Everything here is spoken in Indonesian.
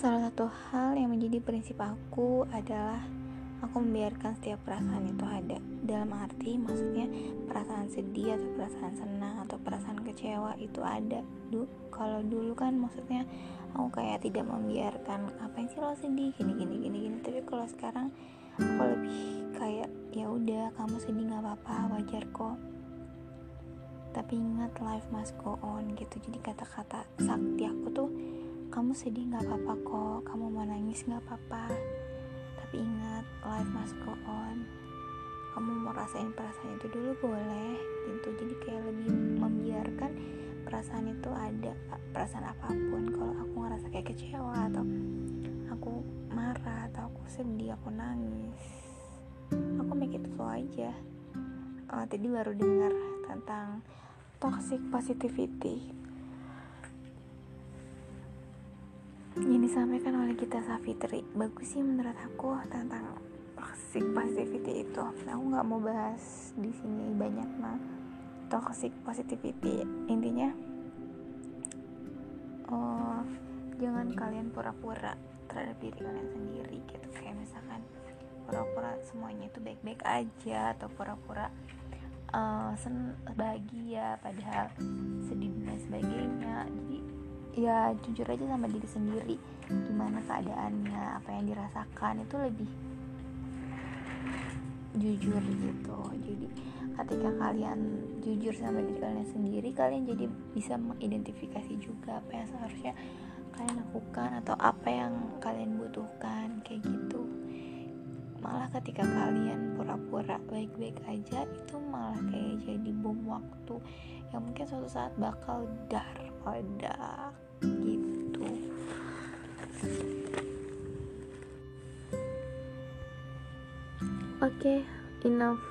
satu hal yang menjadi prinsip aku adalah aku membiarkan setiap perasaan itu ada. Dalam arti maksudnya perasaan sedih atau perasaan senang atau perasaan kecewa itu ada. Du kalau dulu kan maksudnya aku kayak tidak membiarkan apa sih lo sedih? Gini gini gini gini. Tapi kalau sekarang aku lebih kayak ya udah kamu sedih nggak apa-apa wajar kok. Tapi ingat life must go on gitu. Jadi kata-kata sakti aku tuh kamu sedih nggak apa-apa kok. Kamu mau nangis nggak apa-apa. Tapi ingat life must go on. Kamu mau rasain perasaan itu dulu boleh gitu. Jadi kayak lebih membiarkan perasaan itu ada perasaan apa pun. Kalau aku ngerasa kayak kecewa atau aku marah atau aku sedih aku nangis aku make it flow aja. Oh, tadi baru dengar tentang toxic positivity yang disampaikan oleh kita Safitri bagus sih menurut aku tentang toxic positivity itu. Aku nggak mau bahas di sini banyak mah toxic positivity. Intinya oh jangan kalian pura-pura terhadap diri kalian sendiri gitu. Kayak misalkan pura-pura semuanya itu baik-baik aja atau pura-pura uh, sen bahagia padahal sedih dan sebagainya. Jadi ya jujur aja sama diri sendiri. Gimana keadaannya apa yang dirasakan itu lebih jujur gitu. Jadi ketika kalian jujur sama diri kalian sendiri kalian jadi bisa mengidentifikasi juga apa yang seharusnya kalian lakukan atau apa yang kalian butuhkan kayak gitu. Malah ketika kalian pura-pura baik-baik aja itu malah kayak jadi bom waktu yang mungkin suatu saat bakal dar pada gitu. Oke okay, enough